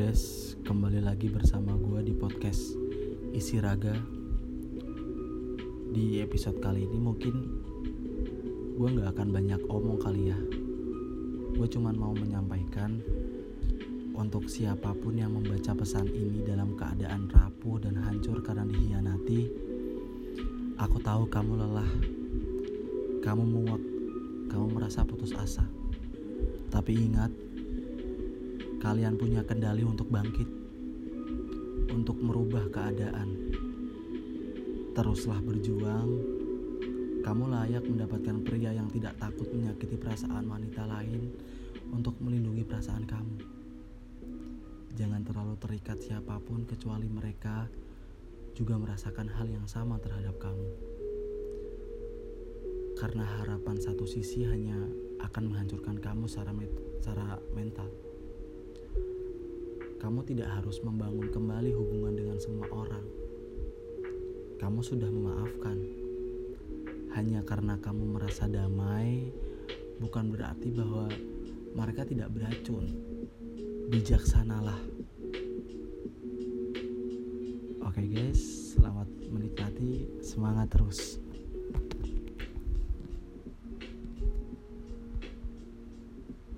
guys, kembali lagi bersama gue di podcast Isi Raga. Di episode kali ini mungkin gue gak akan banyak omong kali ya. Gue cuman mau menyampaikan Untuk siapa pun yang membaca pesan ini dalam keadaan rapuh dan hancur karena dihianati Aku tahu kamu lelah. Kamu muak Kamu merasa putus asa. Tapi ingat Kalian punya kendali untuk bangkit, untuk merubah keadaan. Teruslah berjuang. Kamu layak mendapatkan pria yang tidak takut menyakiti perasaan wanita lain untuk melindungi perasaan kamu. Jangan terlalu terikat siapa pun kecuali mereka juga merasakan hal yang sama terhadap kamu. Karena harapan satu sisi hanya akan menghancurkan kamu secara, secara mental. Kamu tidak harus membangun kembali hubungan dengan semua orang. Kamu sudah memaafkan. Hanya karena kamu merasa damai, bukan berarti bahwa mereka tidak beracun. Bijaksanalah. Oke guys, selamat menikmati. Semangat terus.